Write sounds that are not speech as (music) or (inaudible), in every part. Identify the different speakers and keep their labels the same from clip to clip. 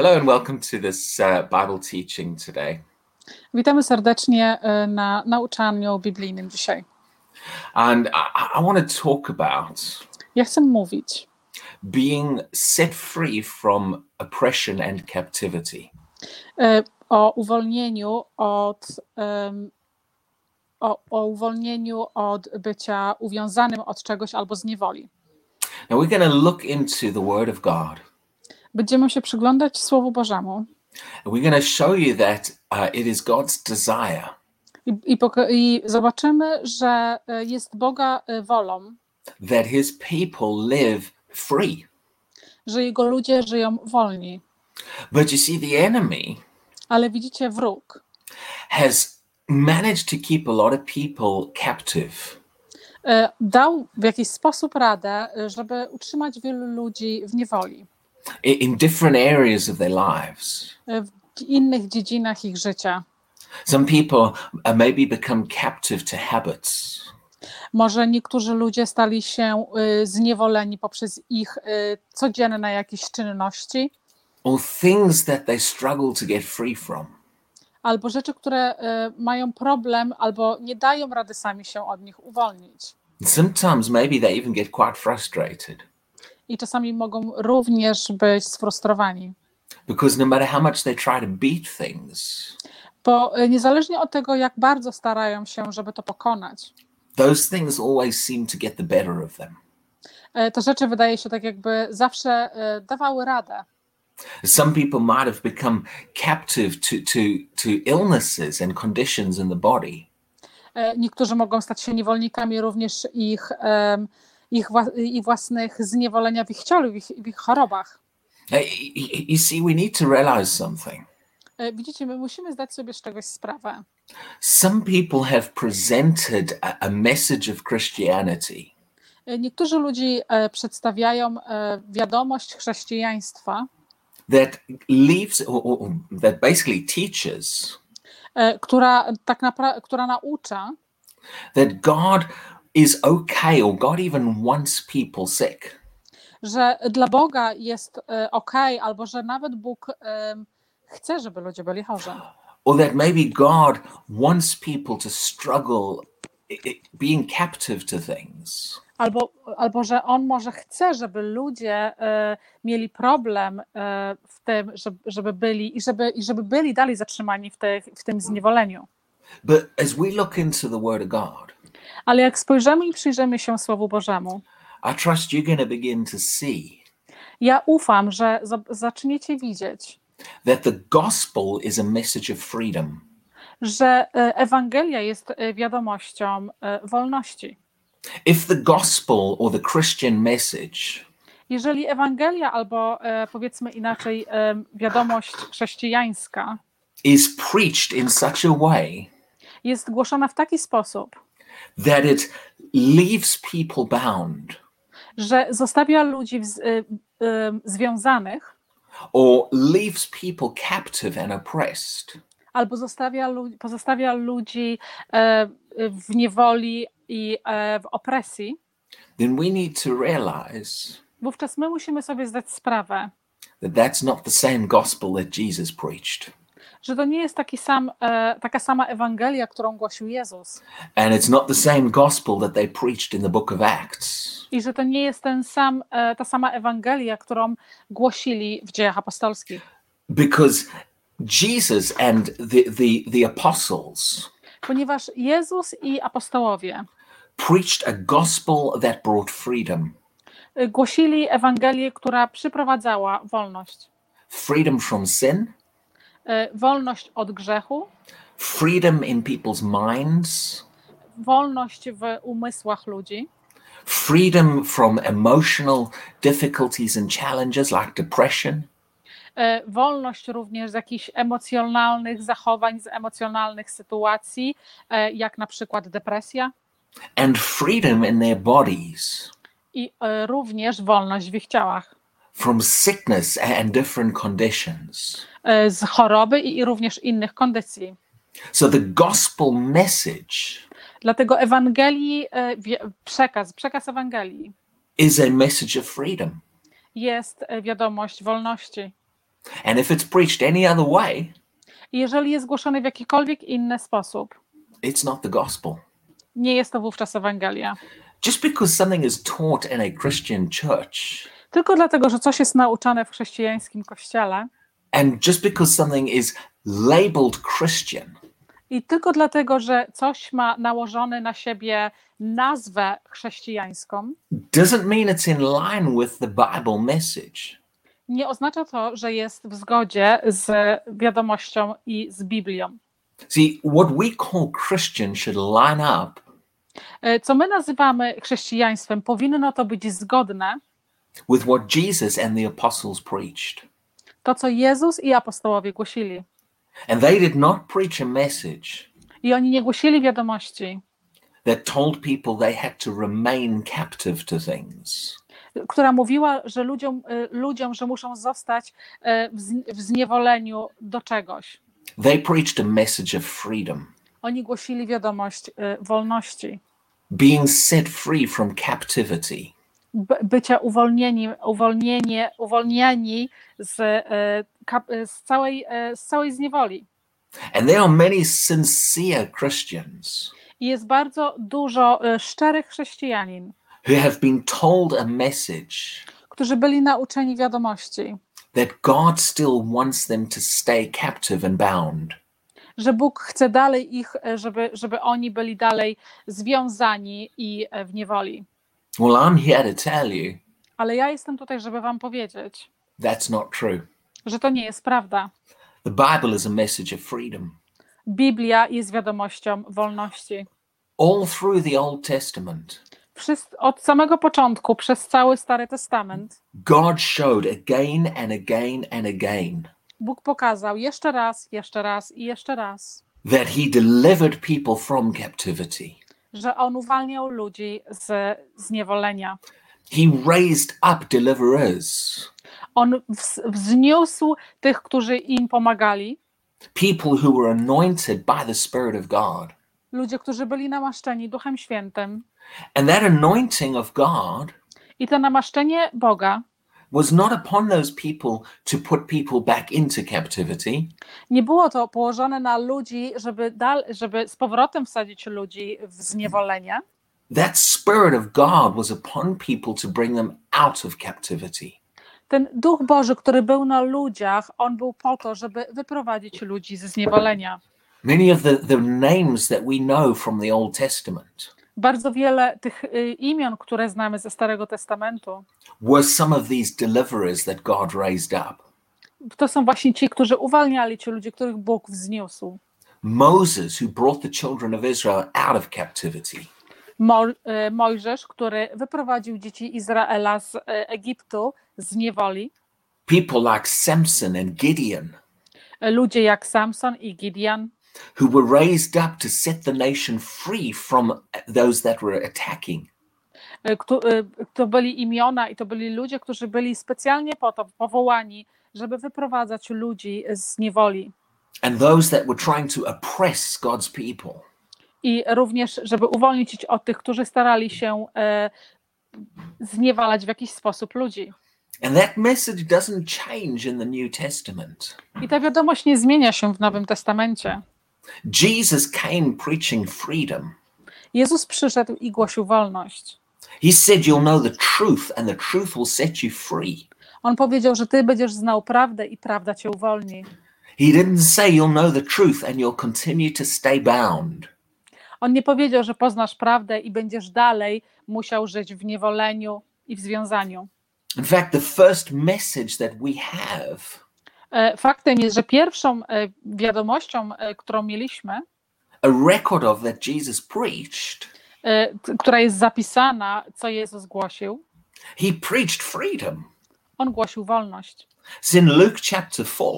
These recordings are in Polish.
Speaker 1: Hello and welcome to this uh, Bible teaching today.
Speaker 2: Witamy serdecznie na nauczaniu biblijnym dzisiaj.
Speaker 1: And I, I want to talk about
Speaker 2: Ja chcę mówić
Speaker 1: being set free from oppression and captivity.
Speaker 2: e, o uwolnieniu od em, o, o uwolnieniu od bycia uwiązanym od czegoś albo z niewoli.
Speaker 1: Now we're going to look into the Word of God.
Speaker 2: Będziemy się przyglądać Słowu Bożemu
Speaker 1: we're going to show you that uh, it is God's desire
Speaker 2: i, i, i zobaczymy, że e, jest Boga e, wolą,
Speaker 1: that His people live free.
Speaker 2: że Jego ludzie żyją wolni.
Speaker 1: But you see, the enemy
Speaker 2: Ale widzicie, wróg
Speaker 1: has managed to keep a lot of people captive.
Speaker 2: e, dał w jakiś sposób radę, żeby utrzymać wielu ludzi w niewoli.
Speaker 1: In different areas of their lives.
Speaker 2: e, w innych dziedzinach ich życia.
Speaker 1: Some people uh, maybe become captive to habits.
Speaker 2: Może niektórzy ludzie stali się y, zniewoleni poprzez ich y, codzienne jakieś czynności,
Speaker 1: or things that they struggle to get free from.
Speaker 2: albo rzeczy, które y, mają problem, albo nie dają rady sami się od nich uwolnić.
Speaker 1: Sometimes maybe they even get quite frustrated
Speaker 2: I czasami mogą również być sfrustrowani,
Speaker 1: because no matter how much they try to beat things,
Speaker 2: bo y, niezależnie od tego, jak bardzo starają się, żeby to pokonać,
Speaker 1: those things always seem to get the better of them.
Speaker 2: y, te rzeczy wydaje się tak, jakby zawsze y, dawały radę.
Speaker 1: Some people might have become captive to, to, to illnesses and conditions in the body.
Speaker 2: E, Niektórzy mogą stać się niewolnikami również ich, em, ich, ich własnych zniewolenia w ich ciele, w ich, w ich chorobach.
Speaker 1: Y- y- You see, we need to realize something.
Speaker 2: E, Widzicie, my musimy zdać sobie z czegoś sprawę.
Speaker 1: Some people have presented a, a message of Christianity
Speaker 2: E, Niektórzy ludzi e, przedstawiają e, wiadomość chrześcijaństwa,
Speaker 1: that leaves, or, or that basically teaches
Speaker 2: która tak naprawdę, która naucza,
Speaker 1: that God is okay, or God even wants people sick.
Speaker 2: że dla Boga jest ok, albo że nawet Bóg em, chce, żeby ludzie byli chorzy.
Speaker 1: Or that maybe God wants people to struggle being captive to things.
Speaker 2: Albo, albo że on może chce, żeby ludzie e, mieli problem e, w tym, żeby, żeby byli i żeby, i żeby byli dalej zatrzymani w, tych, w tym zniewoleniu.
Speaker 1: But as we look into the Word of God,
Speaker 2: Ale jak spojrzymy i przyjrzymy się Słowu Bożemu,
Speaker 1: I trust you're going to begin to see
Speaker 2: ja ufam, że za- zaczniecie widzieć,
Speaker 1: that the gospel is a message of freedom.
Speaker 2: że e, Ewangelia jest e, wiadomością e, wolności.
Speaker 1: If the gospel or the Christian message
Speaker 2: Jeżeli Ewangelia albo powiedzmy inaczej wiadomość chrześcijańska
Speaker 1: is preached in such a way
Speaker 2: jest głoszona w taki sposób,
Speaker 1: that it leaves people bound.
Speaker 2: Że zostawia ludzi e, e, związanych.
Speaker 1: Or leaves people captive and oppressed,
Speaker 2: albo zostawia, pozostawia ludzi e, w niewoli i e, w opresji,
Speaker 1: then we need to realize
Speaker 2: wówczas my musimy sobie zdać sprawę,
Speaker 1: that that's not the same gospel that Jesus preached.
Speaker 2: Że to nie jest taki sam, e, taka sama Ewangelia, którą głosił Jezus.
Speaker 1: And it's not the same gospel that they preached in the book of Acts.
Speaker 2: I że to nie jest ten sam, e, ta sama Ewangelia, którą głosili w dziejach apostolskich.
Speaker 1: Because Jesus and the, the, the apostles
Speaker 2: Ponieważ Jezus i apostołowie
Speaker 1: preached a gospel that brought freedom
Speaker 2: e, głosili Ewangelię, która przyprowadzała wolność.
Speaker 1: freedom from sin,
Speaker 2: Wolność od grzechu,
Speaker 1: freedom in people's minds,
Speaker 2: wolność w umysłach ludzi,
Speaker 1: freedom from emotional difficulties and challenges like depression,
Speaker 2: e, wolność również z jakichś emocjonalnych zachowań, z emocjonalnych sytuacji, e, jak na przykład depresja,
Speaker 1: and freedom in their bodies.
Speaker 2: I e, również wolność w ich ciałach,
Speaker 1: from sickness and different conditions.
Speaker 2: E, z choroby i również innych kondycji.
Speaker 1: So the gospel message
Speaker 2: Dlatego Ewangelii, e, przekaz, przekaz Ewangelii
Speaker 1: is a message of freedom.
Speaker 2: jest e, wiadomość wolności.
Speaker 1: And if it's preached any other way,
Speaker 2: I jeżeli jest głoszony w jakikolwiek inny sposób,
Speaker 1: it's not the gospel.
Speaker 2: nie jest to wówczas Ewangelia.
Speaker 1: Just because something is taught in a Christian church,
Speaker 2: Tylko dlatego, że coś jest nauczane w chrześcijańskim kościele
Speaker 1: and just because something is labeled Christian,
Speaker 2: i tylko dlatego, że coś ma nałożony na siebie nazwę chrześcijańską,
Speaker 1: doesn't mean it's in line with the Bible message.
Speaker 2: nie oznacza to, że jest w zgodzie z wiadomością i z Biblią.
Speaker 1: See, what we call Christian should line up
Speaker 2: E, Co my nazywamy chrześcijaństwem, powinno to być zgodne
Speaker 1: with what Jesus and the apostles preached.
Speaker 2: To, co Jezus i apostołowie głosili.
Speaker 1: And they did not preach a message
Speaker 2: I oni nie głosili wiadomości,
Speaker 1: that told people they had to remain captive to things.
Speaker 2: która mówiła, że ludziom, e, ludziom że muszą zostać e, w z- w zniewoleniu do czegoś.
Speaker 1: They preached a message of freedom,
Speaker 2: Oni głosili wiadomość e, wolności,
Speaker 1: being set free from captivity.
Speaker 2: By- bycia uwolnieni, uwolnienie, uwolnieni z, e, z, całej, e, z całej zniewoli.
Speaker 1: And there are many sincere Christians
Speaker 2: I jest bardzo dużo e, szczerych chrześcijanin,
Speaker 1: who have been told a message
Speaker 2: którzy byli nauczeni wiadomości,
Speaker 1: that God still wants them to stay captive and bound.
Speaker 2: że Bóg chce dalej ich, żeby, żeby oni byli dalej związani i w niewoli.
Speaker 1: Well, I'm here to tell you
Speaker 2: Ale ja jestem tutaj, żeby wam powiedzieć,
Speaker 1: that's not true.
Speaker 2: że to nie jest prawda.
Speaker 1: The Bible is a message of freedom.
Speaker 2: Biblia jest wiadomością wolności.
Speaker 1: All through the Old Testament,
Speaker 2: od samego początku, przez cały Stary Testament,
Speaker 1: God showed again and again and again
Speaker 2: Bóg pokazał jeszcze raz, jeszcze raz i jeszcze raz,
Speaker 1: that He delivered people from captivity.
Speaker 2: Że On uwalniał ludzi z zniewolenia.
Speaker 1: He raised up deliverers,
Speaker 2: On wz- wzniósł tych, którzy im pomagali,
Speaker 1: people who were anointed by the Spirit of God.
Speaker 2: ludzie, którzy byli namaszczeni Duchem Świętym.
Speaker 1: And that anointing of God
Speaker 2: I to namaszczenie Boga
Speaker 1: was not upon those people to put people back into captivity.
Speaker 2: nie było to położone na ludzi, żeby, dal, żeby z powrotem wsadzić ludzi w zniewolenie.
Speaker 1: That Spirit of God was upon people to bring them out of captivity.
Speaker 2: Ten Duch Boży, który był na ludziach, on był po to, żeby wyprowadzić ludzi ze zniewolenia.
Speaker 1: Many of the, the names that we know from the Old Testament
Speaker 2: Bardzo wiele tych y, imion, które znamy ze Starego Testamentu,
Speaker 1: were some of these deliverers that God raised up.
Speaker 2: to są właśnie ci, którzy uwalniali ci ludzie, których Bóg wzniósł.
Speaker 1: Moses, who brought the children of Israel out of captivity.
Speaker 2: Mo, y, Mojżesz, który wyprowadził dzieci Izraela z y, Egiptu, z niewoli.
Speaker 1: People like Samson and Gideon,
Speaker 2: Ludzie jak Samson i Gideon,
Speaker 1: who were raised up to set the nation free from those that were attacking.
Speaker 2: kto- y, to byli imiona i to byli ludzie, którzy byli specjalnie po to powołani, żeby wyprowadzać ludzi z niewoli.
Speaker 1: and those that were trying to oppress God's people.
Speaker 2: I również, żeby uwolnić ich od tych, którzy starali się e, zniewalać w jakiś sposób ludzi.
Speaker 1: And that message doesn't change in the New Testament.
Speaker 2: I ta wiadomość nie zmienia się w Nowym Testamencie.
Speaker 1: Jesus came preaching freedom.
Speaker 2: Jezus przyszedł i głosił wolność.
Speaker 1: He said, You'll know the truth, and the truth will set you free.
Speaker 2: On powiedział, że ty będziesz znał prawdę i prawda cię uwolni.
Speaker 1: He didn't say you'll know the truth and you'll continue to stay bound.
Speaker 2: On nie powiedział, że poznasz prawdę i będziesz dalej musiał żyć w niewoleniu i w związaniu.
Speaker 1: In fact, the first message that we have
Speaker 2: Faktem jest, że pierwszą e, wiadomością, e, którą mieliśmy,
Speaker 1: a record of that Jesus preached,
Speaker 2: e, która jest zapisana, co Jezus głosił,
Speaker 1: he preached freedom.
Speaker 2: on głosił wolność.
Speaker 1: It's in Luke chapter 4,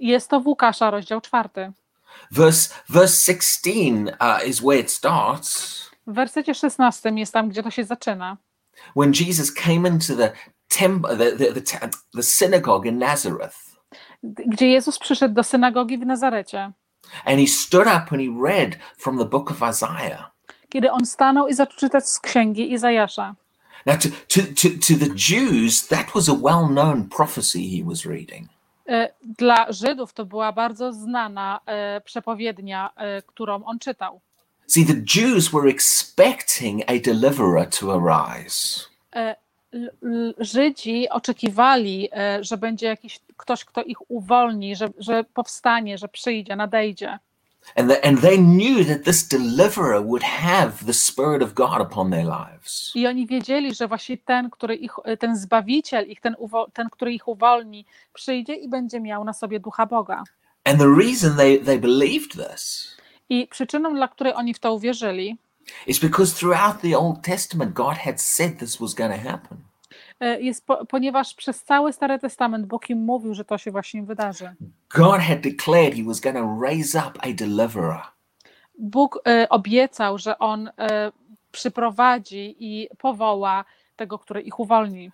Speaker 2: Jest to w Łukasza, rozdział czwarty.
Speaker 1: verse, verse 16 uh, is where it starts.
Speaker 2: W wersecie 16 jest tam, gdzie to się zaczyna.
Speaker 1: When Jesus came into the temple, the, the, the, the synagogue in Nazareth,
Speaker 2: Gdzie Jezus przyszedł do synagogi w Nazarecie.
Speaker 1: and he stood up and he read from the book of Isaiah.
Speaker 2: Kiedy on stanął i zaczął czytać z księgi Izajasza.
Speaker 1: Now, to, to, to, to the Jews, that was a well known prophecy he was reading.
Speaker 2: E, Dla Żydów to była bardzo znana e, przepowiednia, e, którą on czytał.
Speaker 1: See, the Jews were expecting a deliverer to arise.
Speaker 2: E, Żydzi oczekiwali, e, że będzie jakiś ktoś, kto ich uwolni, że, że powstanie, że przyjdzie, nadejdzie.
Speaker 1: And, the, and they knew that this deliverer would have the Spirit of God upon their lives.
Speaker 2: I oni wiedzieli, że właśnie ten, który ich, ten Zbawiciel, ich, ten, ten, który ich uwolni, przyjdzie i będzie miał na sobie ducha Boga.
Speaker 1: And the reason they, they believed this
Speaker 2: I przyczyną, dla której oni w to uwierzyli,
Speaker 1: is because throughout the Old Testament, God had said this was going to happen.
Speaker 2: e, jest po, ponieważ przez cały Stary Testament Bóg im mówił, że to się właśnie wydarzy.
Speaker 1: God had declared he was going to raise up a deliverer.
Speaker 2: Bóg e, obiecał, że on e, przyprowadzi i powoła tego, który ich uwolni,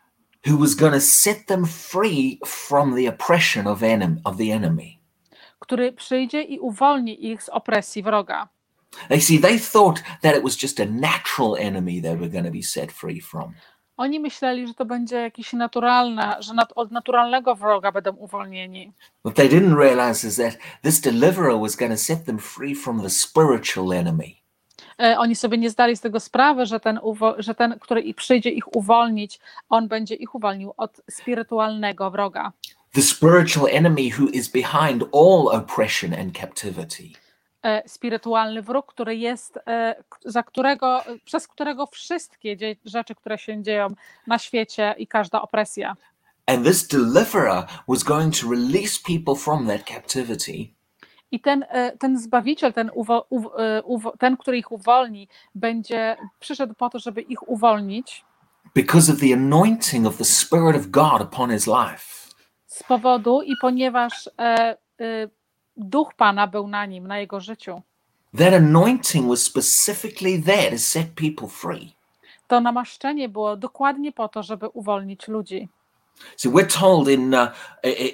Speaker 1: who was going to set them free from the oppression of, enem- of the enemy.
Speaker 2: który przyjdzie i uwolni ich z opresji wroga.
Speaker 1: They see, they thought that it was just a natural enemy they were going to be set free from.
Speaker 2: Oni myśleli, że to będzie jakieś naturalne, że nat, od naturalnego wroga będą uwolnieni.
Speaker 1: What they didn't realize is that this deliverer was going to set them free from the spiritual enemy.
Speaker 2: E, Oni sobie nie zdali z tego sprawy, że ten, że ten, który przyjdzie ich uwolnić, on będzie ich uwolnił od spirytualnego wroga.
Speaker 1: The spiritual enemy who is behind all oppression and captivity.
Speaker 2: E, Spirytualny wróg, który jest, e, za którego, przez którego wszystkie rzeczy, które się dzieją na świecie i każda opresja.
Speaker 1: And this deliverer was going to release people from that captivity
Speaker 2: I ten, e, ten zbawiciel, ten, uwo, uw, uwo, ten, który ich uwolni, będzie przyszedł po to, żeby ich uwolnić
Speaker 1: because of the anointing of the Spirit of God upon his life.
Speaker 2: z powodu i ponieważ e, e, duch Pana był na nim, na jego życiu.
Speaker 1: That anointing was specifically there to set people free.
Speaker 2: To namaszczenie było dokładnie po to, żeby uwolnić ludzi.
Speaker 1: So we're told in uh,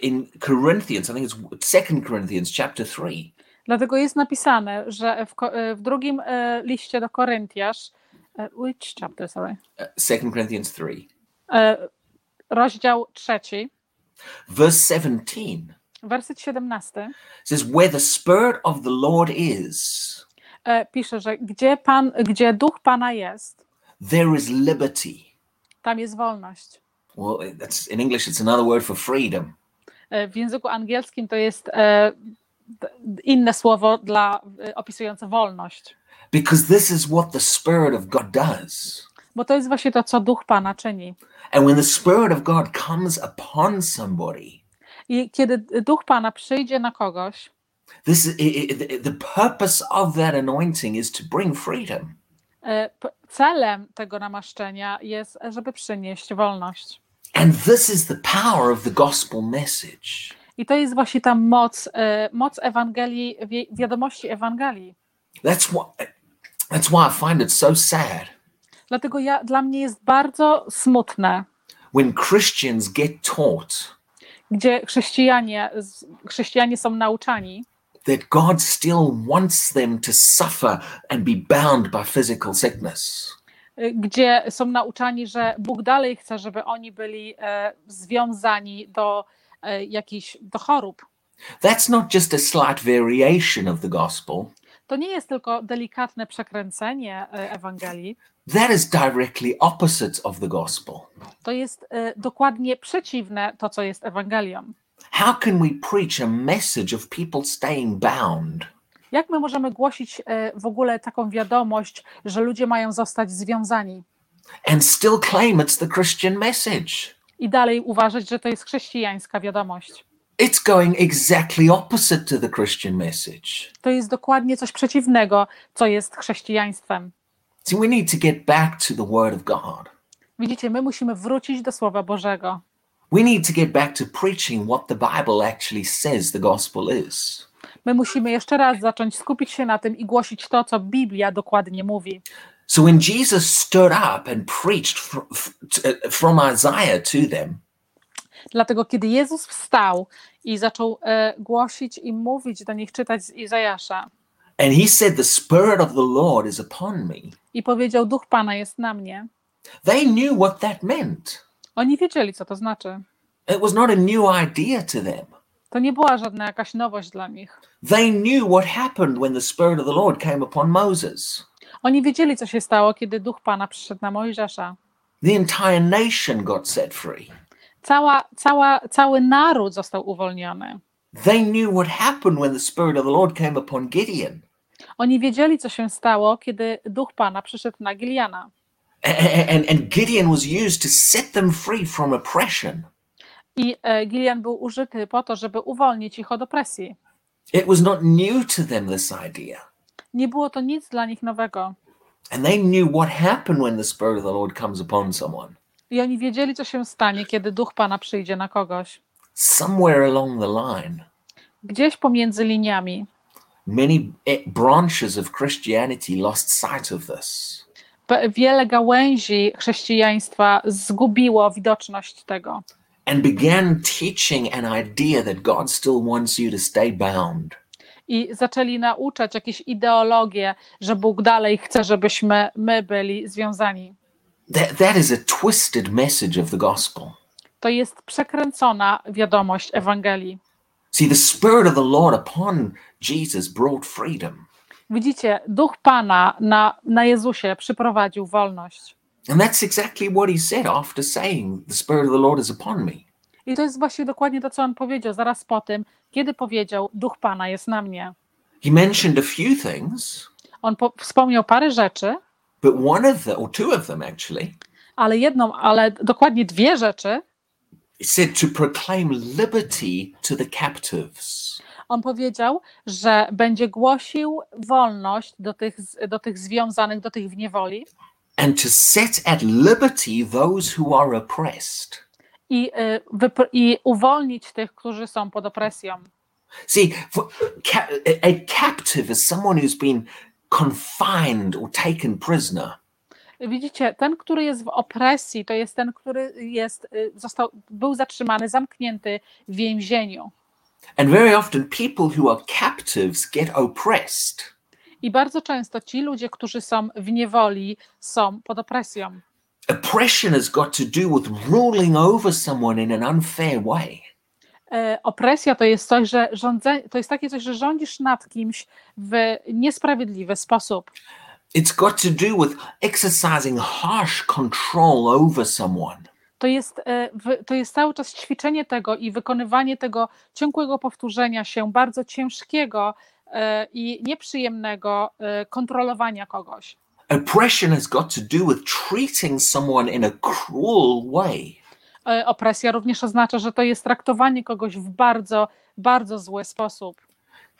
Speaker 1: in Corinthians, I think it's Second Corinthians chapter three,
Speaker 2: Dlatego jest napisane, że w, e, w drugim e, liście do Koryntiasz, e, which chapter, sorry,
Speaker 1: uh, Second Corinthians three,
Speaker 2: e, rozdział trzeci,
Speaker 1: verse seventeen
Speaker 2: werset 17,
Speaker 1: says, "Where the Spirit of the Lord is,
Speaker 2: e, pisze, że gdzie, pan, gdzie duch Pana jest,
Speaker 1: there is liberty."
Speaker 2: tam jest wolność.
Speaker 1: Well, that's in English. It's another word for freedom.
Speaker 2: E, W języku angielskim to jest e, inne słowo dla opisujące wolność,
Speaker 1: Because this is what the Spirit of God does.
Speaker 2: bo to jest właśnie to, co duch Pana czyni.
Speaker 1: And when the Spirit of God comes upon somebody,
Speaker 2: I kiedy duch Pana przyjdzie na kogoś,
Speaker 1: this the purpose of that anointing is to bring freedom.
Speaker 2: e, celem tego namaszczenia jest, żeby przynieść wolność.
Speaker 1: And this is the power of the gospel message.
Speaker 2: I to jest właśnie ta moc, e, moc Ewangelii, wi- wiadomości Ewangelii.
Speaker 1: That's what that's why I find it so sad
Speaker 2: Dlatego ja, dla mnie jest bardzo smutne,
Speaker 1: when Christians get taught
Speaker 2: gdzie chrześcijanie, chrześcijanie są nauczani,
Speaker 1: that God still wants them to suffer and be bound by physical sickness.
Speaker 2: y, gdzie są nauczani, że Bóg dalej chce, żeby oni byli e, związani do e, jakichś do chorób.
Speaker 1: That's not just a slight variation of the gospel.
Speaker 2: To nie jest tylko delikatne przekręcenie e, Ewangelii,
Speaker 1: That is directly opposite of the gospel.
Speaker 2: to jest e, dokładnie przeciwne to, co jest Ewangelią.
Speaker 1: How can we preach a message of people staying bound
Speaker 2: Jak my możemy głosić e, w ogóle taką wiadomość, że ludzie mają zostać związani
Speaker 1: and still claim it's the Christian message?
Speaker 2: i dalej uważać, że to jest chrześcijańska wiadomość?
Speaker 1: It's going exactly opposite to the Christian message.
Speaker 2: To jest dokładnie coś przeciwnego, co jest chrześcijaństwem.
Speaker 1: See, we need to get back to the Word of God.
Speaker 2: Widzicie, my musimy wrócić do Słowa Bożego.
Speaker 1: We need to get back to preaching what the Bible actually says the gospel is.
Speaker 2: My musimy jeszcze raz zacząć skupić się na tym i głosić to, co Biblia dokładnie mówi.
Speaker 1: So when Jesus stood up and preached t- from Isaiah to them,
Speaker 2: Dlatego, kiedy Jezus wstał i zaczął e, głosić i mówić do nich, czytać z Izajasza,
Speaker 1: and he said, The Spirit of the Lord is upon me,
Speaker 2: i powiedział: Duch Pana jest na mnie,
Speaker 1: they knew what that meant.
Speaker 2: oni wiedzieli, co to znaczy.
Speaker 1: It was not a new idea to them.
Speaker 2: To nie była żadna jakaś nowość dla nich.
Speaker 1: They knew what happened when the Spirit of the Lord came upon Moses.
Speaker 2: Oni wiedzieli, co się stało, kiedy duch Pana przyszedł na Mojżesza.
Speaker 1: The entire nation got set free.
Speaker 2: Cała, cała, cały naród został uwolniony.
Speaker 1: They knew what happened when the Spirit of the Lord came upon Gideon.
Speaker 2: Oni wiedzieli, co się stało, kiedy duch Pana przyszedł na Giliana.
Speaker 1: A- a- And, and Gideon was used to set them free from oppression.
Speaker 2: I e, Gilian był użyty po to, żeby uwolnić ich od opresji.
Speaker 1: It was not new to them, this idea.
Speaker 2: Nie było to nic dla nich nowego.
Speaker 1: And they knew what happened when the Spirit of the Lord comes upon someone.
Speaker 2: I oni wiedzieli, co się stanie, kiedy duch Pana przyjdzie na kogoś.
Speaker 1: Somewhere along the line,
Speaker 2: Gdzieś pomiędzy liniami
Speaker 1: many eh, branches of Christianity lost sight of this.
Speaker 2: wiele gałęzi chrześcijaństwa zgubiło widoczność tego
Speaker 1: and began teaching an idea that God still wants you to stay bound.
Speaker 2: i zaczęli nauczać jakieś ideologie, że Bóg dalej chce, żebyśmy my byli związani.
Speaker 1: That, that is a twisted message of the gospel.
Speaker 2: To jest przekręcona wiadomość Ewangelii.
Speaker 1: See, the Spirit of the Lord upon Jesus brought freedom.
Speaker 2: Widzicie, duch Pana na, na Jezusie przyprowadził wolność.
Speaker 1: And that's exactly what he said after saying, The Spirit of the Lord is upon me.
Speaker 2: I to jest właśnie dokładnie to, co on powiedział zaraz po tym, kiedy powiedział: Duch Pana jest na mnie.
Speaker 1: He mentioned a few things,
Speaker 2: On po, wspomniał parę rzeczy,
Speaker 1: but one of them, or two of them actually,
Speaker 2: ale jedną, ale dokładnie dwie rzeczy.
Speaker 1: Said to proclaim liberty to the captives.
Speaker 2: On powiedział, że będzie głosił wolność do tych, do tych związanych, do tych w niewoli
Speaker 1: And to set at liberty those who are oppressed.
Speaker 2: i, y, i uwolnić tych, którzy są pod opresją.
Speaker 1: See, for, a captive is someone who's been confined or taken prisoner.
Speaker 2: Widzicie, ten, który jest w opresji, to jest ten, który jest, y, został, był zatrzymany, zamknięty w więzieniu.
Speaker 1: And very often, people who are captives get oppressed.
Speaker 2: I bardzo często ci ludzie, którzy są w niewoli, są pod opresją.
Speaker 1: Oppression has got to do with ruling over someone in an unfair way.
Speaker 2: E, Opresja to jest coś, że rządze, to jest takie coś, że rządzisz nad kimś w niesprawiedliwy sposób.
Speaker 1: It's got to do with exercising harsh control over someone.
Speaker 2: To jest, e, to jest cały czas ćwiczenie tego i wykonywanie tego ciągłego powtórzenia się, bardzo ciężkiego e, i nieprzyjemnego e, kontrolowania kogoś.
Speaker 1: Oppression has got to do with treating someone in a cruel way.
Speaker 2: Opresja również oznacza, że to jest traktowanie kogoś w bardzo, bardzo zły sposób,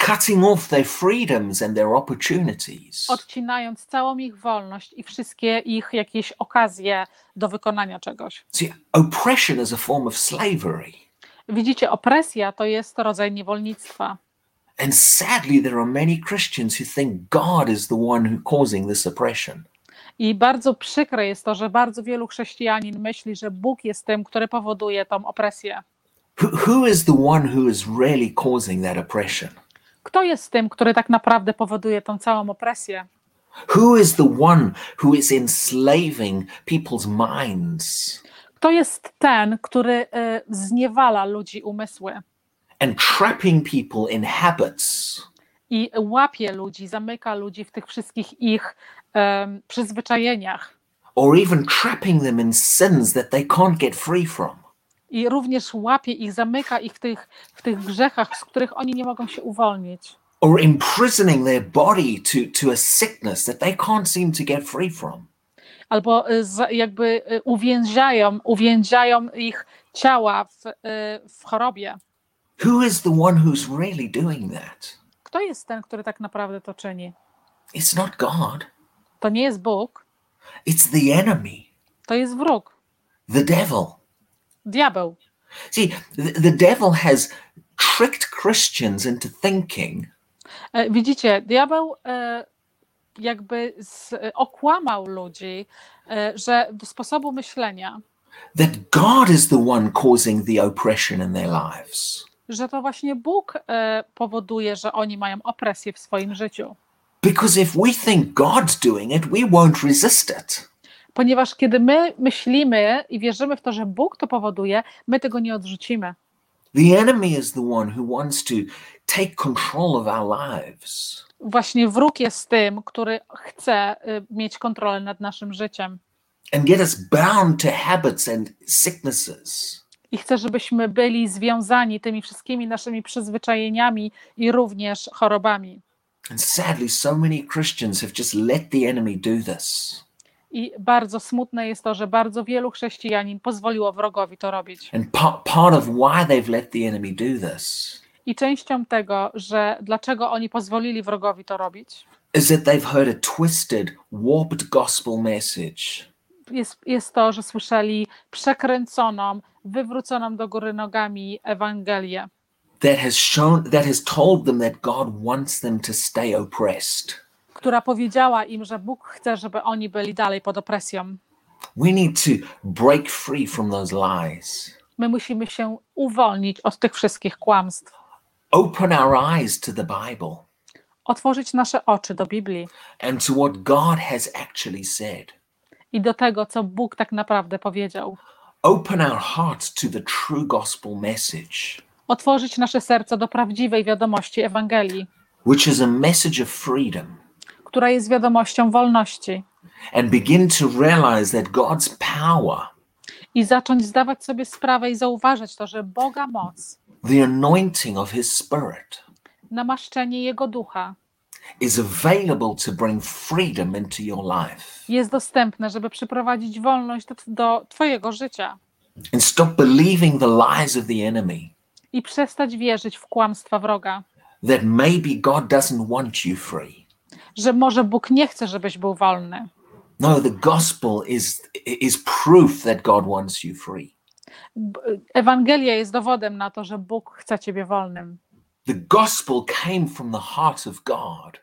Speaker 1: cutting off their freedoms and their opportunities.
Speaker 2: odcinając całą ich wolność i wszystkie ich jakieś okazje do wykonania czegoś.
Speaker 1: See, oppression is a form of slavery.
Speaker 2: Widzicie, opresja to jest rodzaj niewolnictwa.
Speaker 1: And sadly, there are many Christians who think God is the one who causing this oppression.
Speaker 2: I bardzo przykre jest to, że bardzo wielu chrześcijanin myśli, że Bóg jest tym, który powoduje tą opresję.
Speaker 1: Who, who is the one who is really causing that oppression?
Speaker 2: Kto jest tym, który tak naprawdę powoduje tą całą opresję?
Speaker 1: Who is the one who is enslaving people's minds
Speaker 2: Kto jest ten, który y, zniewala ludzi umysły
Speaker 1: and trapping people in habits?
Speaker 2: i łapie ludzi, zamyka ludzi w tych wszystkich ich przyzwyczajeniach
Speaker 1: Or even trapping them in sins that they can't get free from?
Speaker 2: I również łapie ich, zamyka ich w tych, w tych grzechach, z których oni nie mogą się uwolnić.
Speaker 1: Or imprisoning their body to, to a sickness that they can't seem to get free from?
Speaker 2: albo y, jakby y, uwięziają, uwięziają ich ciała w, y, w chorobie.
Speaker 1: Who is the one who's really doing that?
Speaker 2: Kto jest ten, który tak naprawdę to czyni?
Speaker 1: It's not God,
Speaker 2: To nie jest Bóg,
Speaker 1: it's the enemy,
Speaker 2: to jest wróg,
Speaker 1: the devil.
Speaker 2: Diabeł.
Speaker 1: See, the, devil has tricked Christians into thinking
Speaker 2: E, Widzicie, diabeł e, jakby z, okłamał ludzi, e, że do sposobu myślenia,
Speaker 1: that God is the one causing the oppression in their lives.
Speaker 2: że to właśnie Bóg e, powoduje, że oni mają opresję w swoim życiu.
Speaker 1: Because if we think God's doing it, we won't resist it.
Speaker 2: Ponieważ kiedy my myślimy i wierzymy w to, że Bóg to powoduje, my tego nie odrzucimy.
Speaker 1: The enemy is the one who wants to take control of our lives.
Speaker 2: Właśnie wróg jest tym, który chce y, mieć kontrolę nad naszym życiem
Speaker 1: and get us bound to habits and sicknesses.
Speaker 2: i chce, żebyśmy byli związani tymi wszystkimi naszymi przyzwyczajeniami i również chorobami.
Speaker 1: And sadly, so many Christians have just let the enemy do this.
Speaker 2: I bardzo smutne jest to, że bardzo wielu chrześcijanin pozwoliło wrogowi to robić.
Speaker 1: And part, part of why they've let the enemy do this
Speaker 2: I częścią tego, że dlaczego oni pozwolili wrogowi to robić,
Speaker 1: is that they've heard a twisted, warped gospel message
Speaker 2: jest, jest to, że słyszeli przekręconą, wywróconą do góry nogami Ewangelię,
Speaker 1: that has shown that has told them that God wants them to stay oppressed.
Speaker 2: Która powiedziała im, że Bóg chce, żeby oni byli dalej pod opresją.
Speaker 1: We need to break free from those lies.
Speaker 2: My musimy się uwolnić od tych wszystkich kłamstw,
Speaker 1: Open our eyes to the Bible
Speaker 2: otworzyć nasze oczy do Biblii
Speaker 1: and to what God has actually said.
Speaker 2: i do tego, co Bóg tak naprawdę powiedział.
Speaker 1: Open our hearts to the true gospel message,
Speaker 2: Otworzyć nasze serca do prawdziwej wiadomości Ewangelii,
Speaker 1: which is a message of freedom,
Speaker 2: która jest wiadomością wolności,
Speaker 1: and begin to realize that God's power,
Speaker 2: i zacząć zdawać sobie sprawę i zauważać to, że Boga moc,
Speaker 1: the anointing of His Spirit,
Speaker 2: namaszczenie Jego ducha
Speaker 1: is available to bring freedom into your life.
Speaker 2: jest dostępne, żeby przyprowadzić wolność do, do Twojego życia
Speaker 1: And stop believing the lies of the enemy
Speaker 2: i przestać wierzyć w kłamstwa wroga,
Speaker 1: that maybe God doesn't want you free.
Speaker 2: Że może Bóg nie chce, żebyś był wolny.
Speaker 1: No, the gospel is, is proof that God wants you free.
Speaker 2: Ewangelia jest dowodem na to, że Bóg chce Ciebie wolnym.
Speaker 1: The gospel came from the heart of God.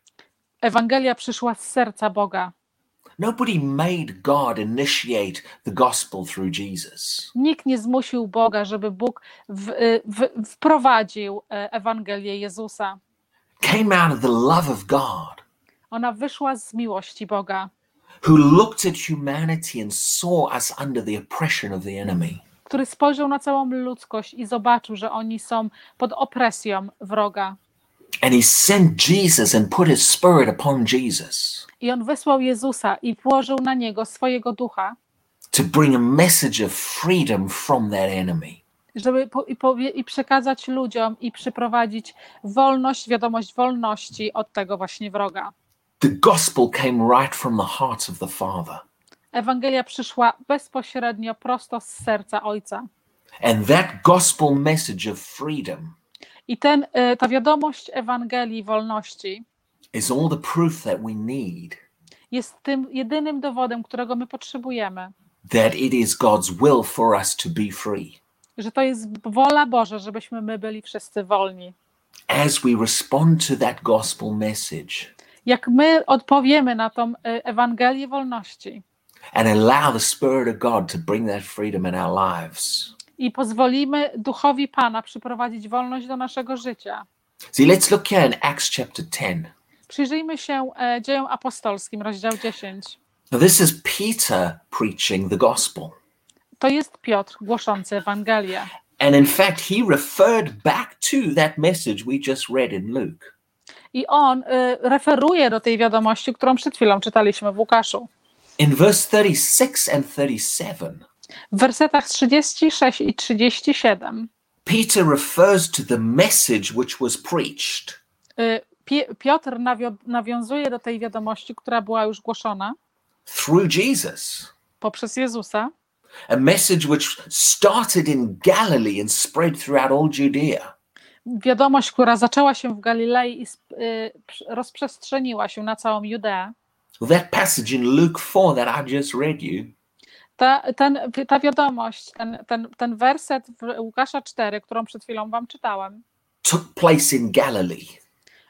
Speaker 2: Ewangelia przyszła z serca Boga.
Speaker 1: Nobody made God initiate the gospel through Jesus.
Speaker 2: Nikt nie zmusił Boga, żeby Bóg w, w, wprowadził e, Ewangelię Jezusa.
Speaker 1: Came out of the love of God,
Speaker 2: Ona wyszła z miłości Boga,
Speaker 1: who looked at humanity and saw us under the oppression of the enemy.
Speaker 2: który spojrzał na całą ludzkość i zobaczył, że oni są pod opresją wroga.
Speaker 1: And he sent Jesus and put his spirit upon Jesus
Speaker 2: I on wysłał Jezusa i włożył na niego swojego ducha,
Speaker 1: to bring a message of freedom from that enemy.
Speaker 2: żeby po, i, powie, i przekazać ludziom i przyprowadzić wolność, wiadomość wolności od tego właśnie wroga.
Speaker 1: The gospel came right from the heart of the Father.
Speaker 2: Ewangelia przyszła bezpośrednio prosto z serca Ojca.
Speaker 1: And that gospel message of freedom
Speaker 2: I ten, y, ta wiadomość Ewangelii wolności
Speaker 1: is all the proof that we need
Speaker 2: jest tym jedynym dowodem, którego my potrzebujemy,
Speaker 1: that it is God's will for us to be free.
Speaker 2: że to jest wola Boża, żebyśmy my byli wszyscy wolni.
Speaker 1: As we respond to that gospel message
Speaker 2: Jak my odpowiemy na tą y, Ewangelię wolności
Speaker 1: and allow the Spirit of God to bring that freedom in our lives.
Speaker 2: i pozwolimy Duchowi Pana przyprowadzić wolność do naszego życia,
Speaker 1: See, let's look here in Acts chapter 10.
Speaker 2: przyjrzyjmy się e, dziejom apostolskim, rozdział 10.
Speaker 1: Now, this is Peter preaching the gospel.
Speaker 2: To jest Piotr głoszący Ewangelię.
Speaker 1: And in fact, he referred back to that message we just read in Luke.
Speaker 2: I on y, referuje do tej wiadomości, którą przed chwilą czytaliśmy w Łukaszu.
Speaker 1: In verse 36 and 37,
Speaker 2: W wersetach 36 i 37
Speaker 1: Peter refers to the message which was preached.
Speaker 2: y, Pi- Piotr nawiązuje do tej wiadomości, która była już głoszona
Speaker 1: through Jesus,
Speaker 2: poprzez Jezusa.
Speaker 1: a message which started in Galilee and spread throughout all Judea.
Speaker 2: Wiadomość, która zaczęła się w Galilei i y, rozprzestrzeniła się na całą Judeę.
Speaker 1: That passage in Luke 4 that I just read you
Speaker 2: Ta, ten, ta wiadomość, ten, ten, ten werset w Łukasza 4, którą przed chwilą wam czytałem,
Speaker 1: took place in Galilee.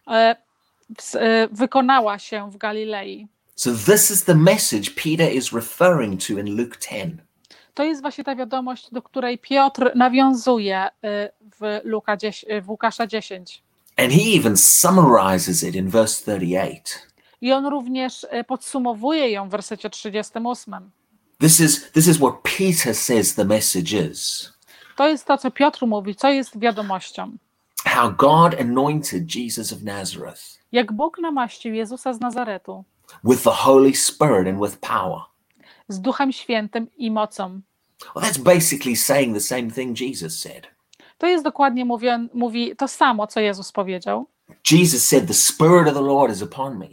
Speaker 2: e, e, wykonała się w Galilei.
Speaker 1: So, this is the message Peter is referring to in Luke 10.
Speaker 2: To jest właśnie ta wiadomość, do której Piotr nawiązuje e, w, Luka 10, w Łukasza 10.
Speaker 1: And he even summarizes it in verse 38.
Speaker 2: I on również e, podsumowuje ją w wersecie 38.
Speaker 1: This is, this is what Peter says the message is.
Speaker 2: To jest to, co Piotr mówi, co jest wiadomością.
Speaker 1: how God anointed Jesus of Nazareth
Speaker 2: Jak Bóg namaścił Jezusa z Nazaretu
Speaker 1: with the Holy Spirit and with power.
Speaker 2: Z Duchem Świętym i mocą.
Speaker 1: Well, that's basically saying the same thing Jesus said.
Speaker 2: To jest dokładnie mówi, mówi to samo, co Jezus powiedział.
Speaker 1: Jesus said, The Spirit of the Lord is upon me.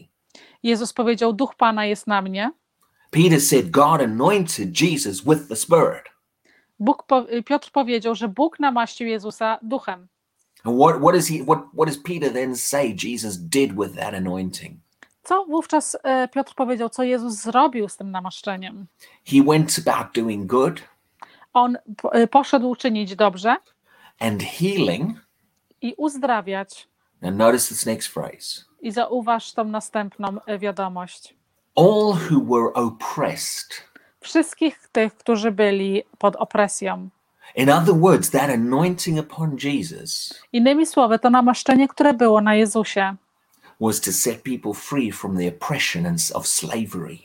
Speaker 2: Jezus powiedział: Duch Pana jest na mnie.
Speaker 1: Peter said, God anointed Jesus with the Spirit.
Speaker 2: Bóg, Piotr powiedział, że Bóg namaścił Jezusa duchem.
Speaker 1: And what, what, is he, what, what does Peter then say Jesus did with that anointing?
Speaker 2: Co wówczas e, Piotr powiedział, co Jezus zrobił z tym namaszczeniem?
Speaker 1: He went about doing good
Speaker 2: On e, poszedł czynić dobrze
Speaker 1: and healing.
Speaker 2: i uzdrawiać.
Speaker 1: Now, notice this next phrase
Speaker 2: I zauważ tą następną e, wiadomość.
Speaker 1: all who were oppressed.
Speaker 2: Wszystkich tych, którzy byli pod opresją.
Speaker 1: In other words, that anointing upon Jesus
Speaker 2: Innymi słowy, to namaszczenie, które było na Jezusie,
Speaker 1: was to set people free from the oppression of slavery.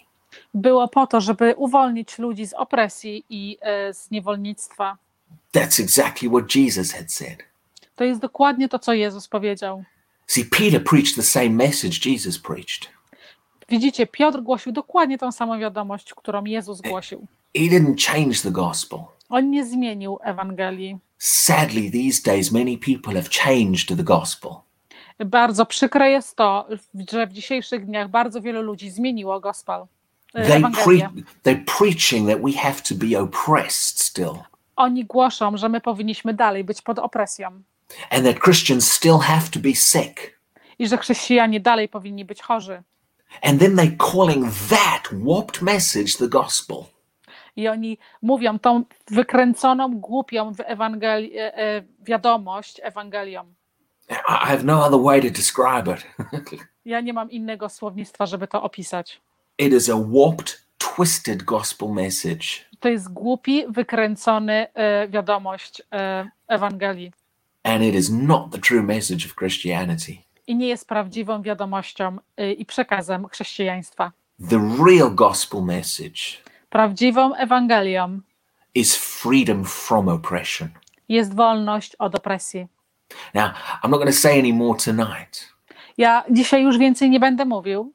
Speaker 2: było po to, żeby uwolnić ludzi z opresji i e, z niewolnictwa.
Speaker 1: That's exactly what Jesus had said.
Speaker 2: To jest dokładnie to, co Jezus powiedział.
Speaker 1: See, Peter preached the same message Jesus preached.
Speaker 2: Widzicie, Piotr głosił dokładnie tą samą wiadomość, którą Jezus głosił.
Speaker 1: He didn't change the gospel.
Speaker 2: On nie zmienił Ewangelii.
Speaker 1: Sadly, these days, many people have changed the gospel.
Speaker 2: Bardzo przykre jest to, że w dzisiejszych dniach bardzo wielu ludzi zmieniło gospel. e,
Speaker 1: They pre- they're preaching that we have to be oppressed still,
Speaker 2: Oni głoszą, że my powinniśmy dalej być pod opresją
Speaker 1: and that Christians still have to be sick.
Speaker 2: i że chrześcijanie dalej powinni być chorzy.
Speaker 1: And then they calling that warped message the gospel.
Speaker 2: I oni mówią tą wykręconą, głupią e, e, wiadomość Ewangelią.
Speaker 1: I have no other way to describe it. (laughs)
Speaker 2: Ja nie mam innego słownictwa, żeby to opisać.
Speaker 1: it is a warped, twisted gospel message.
Speaker 2: To jest głupi, wykręcony e, wiadomość e, Ewangelii
Speaker 1: And it is not the true message of Christianity.
Speaker 2: i nie jest prawdziwą wiadomością e, i przekazem chrześcijaństwa.
Speaker 1: The real gospel message
Speaker 2: Prawdziwą Ewangelią
Speaker 1: is freedom from oppression.
Speaker 2: jest wolność od opresji.
Speaker 1: Now, I'm not going to say any more tonight,
Speaker 2: Ja dzisiaj już więcej nie będę mówił,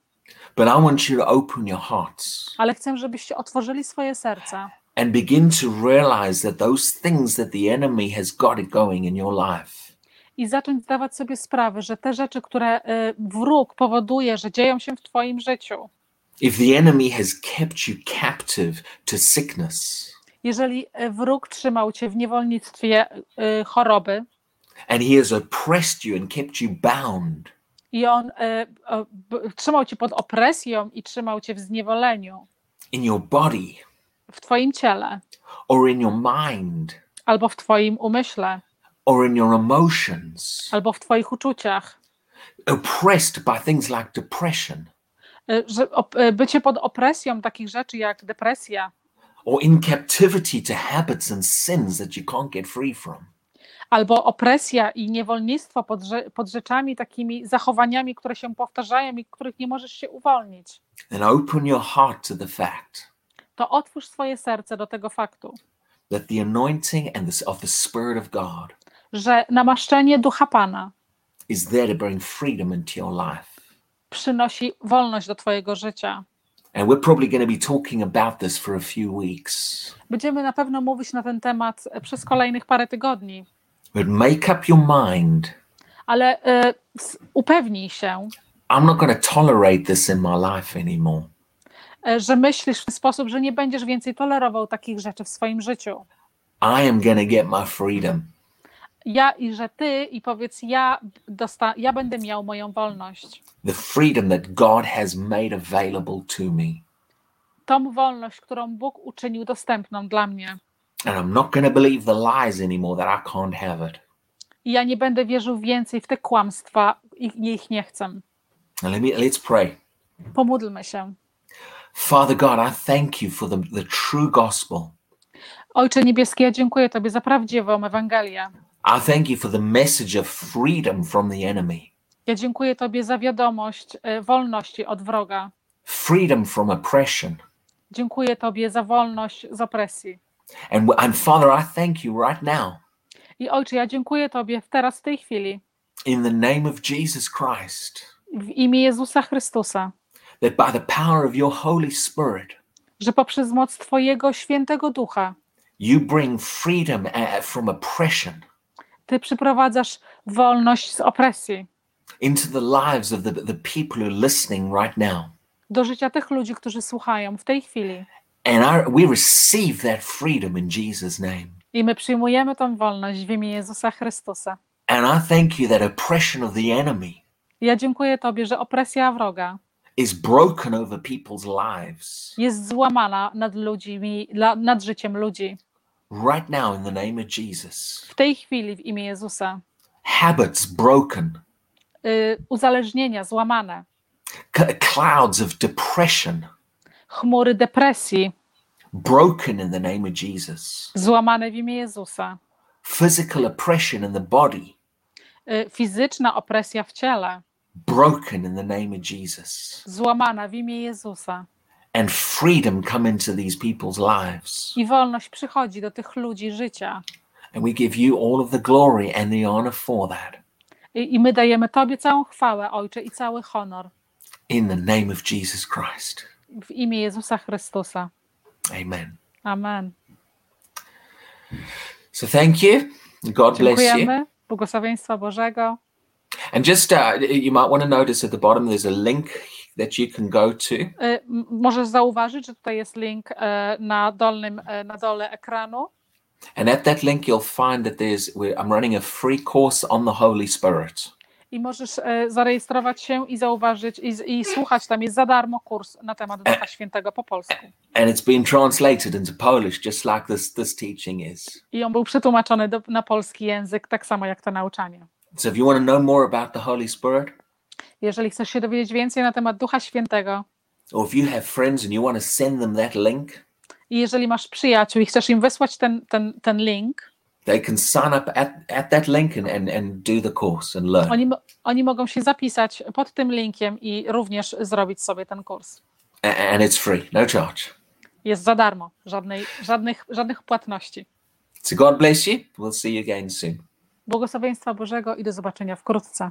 Speaker 1: but I want you to open your hearts
Speaker 2: ale chcę, żebyście otworzyli swoje serca.
Speaker 1: and begin to realize that those things that the enemy has got it going in your life,
Speaker 2: i zacząć zdawać sobie sprawę, że te rzeczy, które e, wróg powoduje, że dzieją się w Twoim życiu,
Speaker 1: if the enemy has kept you captive to sickness.
Speaker 2: Jeżeli e, wróg trzymał Cię w niewolnictwie e, choroby
Speaker 1: and he has oppressed you and kept you bound,
Speaker 2: i on e, b- trzymał Cię pod opresją i trzymał Cię w zniewoleniu.
Speaker 1: In your body.
Speaker 2: W Twoim ciele.
Speaker 1: Or in your mind.
Speaker 2: Albo w Twoim umyśle,
Speaker 1: or in your emotions,
Speaker 2: albo w Twoich uczuciach,
Speaker 1: oppressed by things like depression.
Speaker 2: E, że op- e, bycie pod opresją takich rzeczy jak depresja,
Speaker 1: or in captivity to habits and sins that you can't get free from.
Speaker 2: Albo opresja i niewolnictwo pod, pod rzeczami, takimi zachowaniami, które się powtarzają i których nie możesz się uwolnić,
Speaker 1: Then open your heart to the fact
Speaker 2: to otwórz swoje serce do tego faktu,
Speaker 1: that the anointing and the, of the Spirit of God
Speaker 2: że namaszczenie Ducha Pana
Speaker 1: is there to bring freedom into your life.
Speaker 2: przynosi wolność do Twojego życia.
Speaker 1: And we're probably going to be talking about this for a few weeks.
Speaker 2: Będziemy na pewno mówić na ten temat przez kolejnych parę tygodni,
Speaker 1: But make up your mind.
Speaker 2: ale s- upewnij się,
Speaker 1: I'm not going to tolerate this in my life anymore.
Speaker 2: e, że myślisz w ten sposób, że nie będziesz więcej tolerował takich rzeczy w swoim życiu.
Speaker 1: I am going to get my freedom.
Speaker 2: Ja i że ty, i powiedz, ja, dosta- ja będę miał moją wolność.
Speaker 1: The freedom that God has made available to me.
Speaker 2: Tą wolność, którą Bóg uczynił dostępną dla mnie.
Speaker 1: And I'm not going to believe the lies anymore that I can't have it.
Speaker 2: I ja nie będę wierzył więcej w te kłamstwa i ich nie chcę.
Speaker 1: And let me let's pray.
Speaker 2: Pomódlmy się.
Speaker 1: Father God, I thank you for the, the true gospel.
Speaker 2: Ojcze Niebieski, ja dziękuję Tobie za prawdziwą Ewangelię.
Speaker 1: I thank you for the message of freedom from the enemy,
Speaker 2: Ja dziękuję Tobie za wiadomość e, wolności od wroga.
Speaker 1: freedom from oppression,
Speaker 2: Dziękuję Tobie za wolność z opresji.
Speaker 1: And, and Father, I thank you right now
Speaker 2: I Ojcze, ja dziękuję Tobie teraz, w tej chwili,
Speaker 1: in the name of Jesus Christ
Speaker 2: w imię Jezusa Chrystusa,
Speaker 1: that by the power of your Holy Spirit,
Speaker 2: że poprzez moc Twojego świętego ducha
Speaker 1: you bring freedom uh, from oppression
Speaker 2: Ty przyprowadzasz wolność z opresji
Speaker 1: into the lives of the, the people who are listening right now.
Speaker 2: do życia tych ludzi, którzy słuchają w tej chwili.
Speaker 1: And our, we receive that freedom in Jesus' name.
Speaker 2: I my przyjmujemy tą wolność w imię Jezusa Chrystusa.
Speaker 1: And I thank you that oppression of the enemy
Speaker 2: Ja dziękuję Tobie, że opresja wroga
Speaker 1: is broken over people's lives
Speaker 2: jest złamana nad ludźmi, nad życiem ludzi.
Speaker 1: right now in the name of Jesus.
Speaker 2: W tej chwili w imię Jezusa.
Speaker 1: Habits broken,
Speaker 2: Y, uzależnienia złamane,
Speaker 1: C- clouds of depression
Speaker 2: chmury depresji
Speaker 1: broken in the name of Jesus.
Speaker 2: złamane w imię Jezusa.
Speaker 1: Physical oppression in the body
Speaker 2: Y, fizyczna opresja w ciele
Speaker 1: broken in the name of Jesus.
Speaker 2: złamana w imię Jezusa.
Speaker 1: And freedom come into these people's lives.
Speaker 2: I wolność przychodzi do tych ludzi życia.
Speaker 1: And we give you all of the glory and the honor for that.
Speaker 2: I, I my dajemy Tobie całą chwałę, Ojcze, i cały honor
Speaker 1: In the name of Jesus Christ.
Speaker 2: W imię Jezusa Chrystusa.
Speaker 1: Amen.
Speaker 2: Amen.
Speaker 1: So thank you. God bless you.
Speaker 2: Błogosławieństwa Bożego.
Speaker 1: And just uh, you might want to notice at the bottom there's a link that you can go to.
Speaker 2: Y, Możesz zauważyć, że tutaj jest link e, na, dolnym, e, na dole ekranu.
Speaker 1: And at that link, you'll find that there's I'm running a free course on the Holy Spirit.
Speaker 2: I możesz e, zarejestrować się i zauważyć, i, i słuchać. Tam jest za darmo kurs na temat Ducha Świętego po polsku.
Speaker 1: And it's been translated into Polish, just like this this teaching is.
Speaker 2: I on był przetłumaczony do, na polski język, tak samo jak to nauczanie.
Speaker 1: So if you want to know more about the Holy Spirit,
Speaker 2: Jeżeli chcesz się dowiedzieć więcej na temat Ducha Świętego,
Speaker 1: or if you have friends and you want to send them that link,
Speaker 2: i jeżeli masz przyjaciół i chcesz im wysłać ten, ten, ten link,
Speaker 1: they can sign up at, at that link and, and, and do the course and learn.
Speaker 2: oni, oni mogą się zapisać pod tym linkiem i również zrobić sobie ten kurs.
Speaker 1: A- And it's free, no charge.
Speaker 2: Jest za darmo, żadnej, żadnych, żadnych płatności.
Speaker 1: So God bless you. We'll see you again soon.
Speaker 2: Błogosławieństwa Bożego i do zobaczenia wkrótce.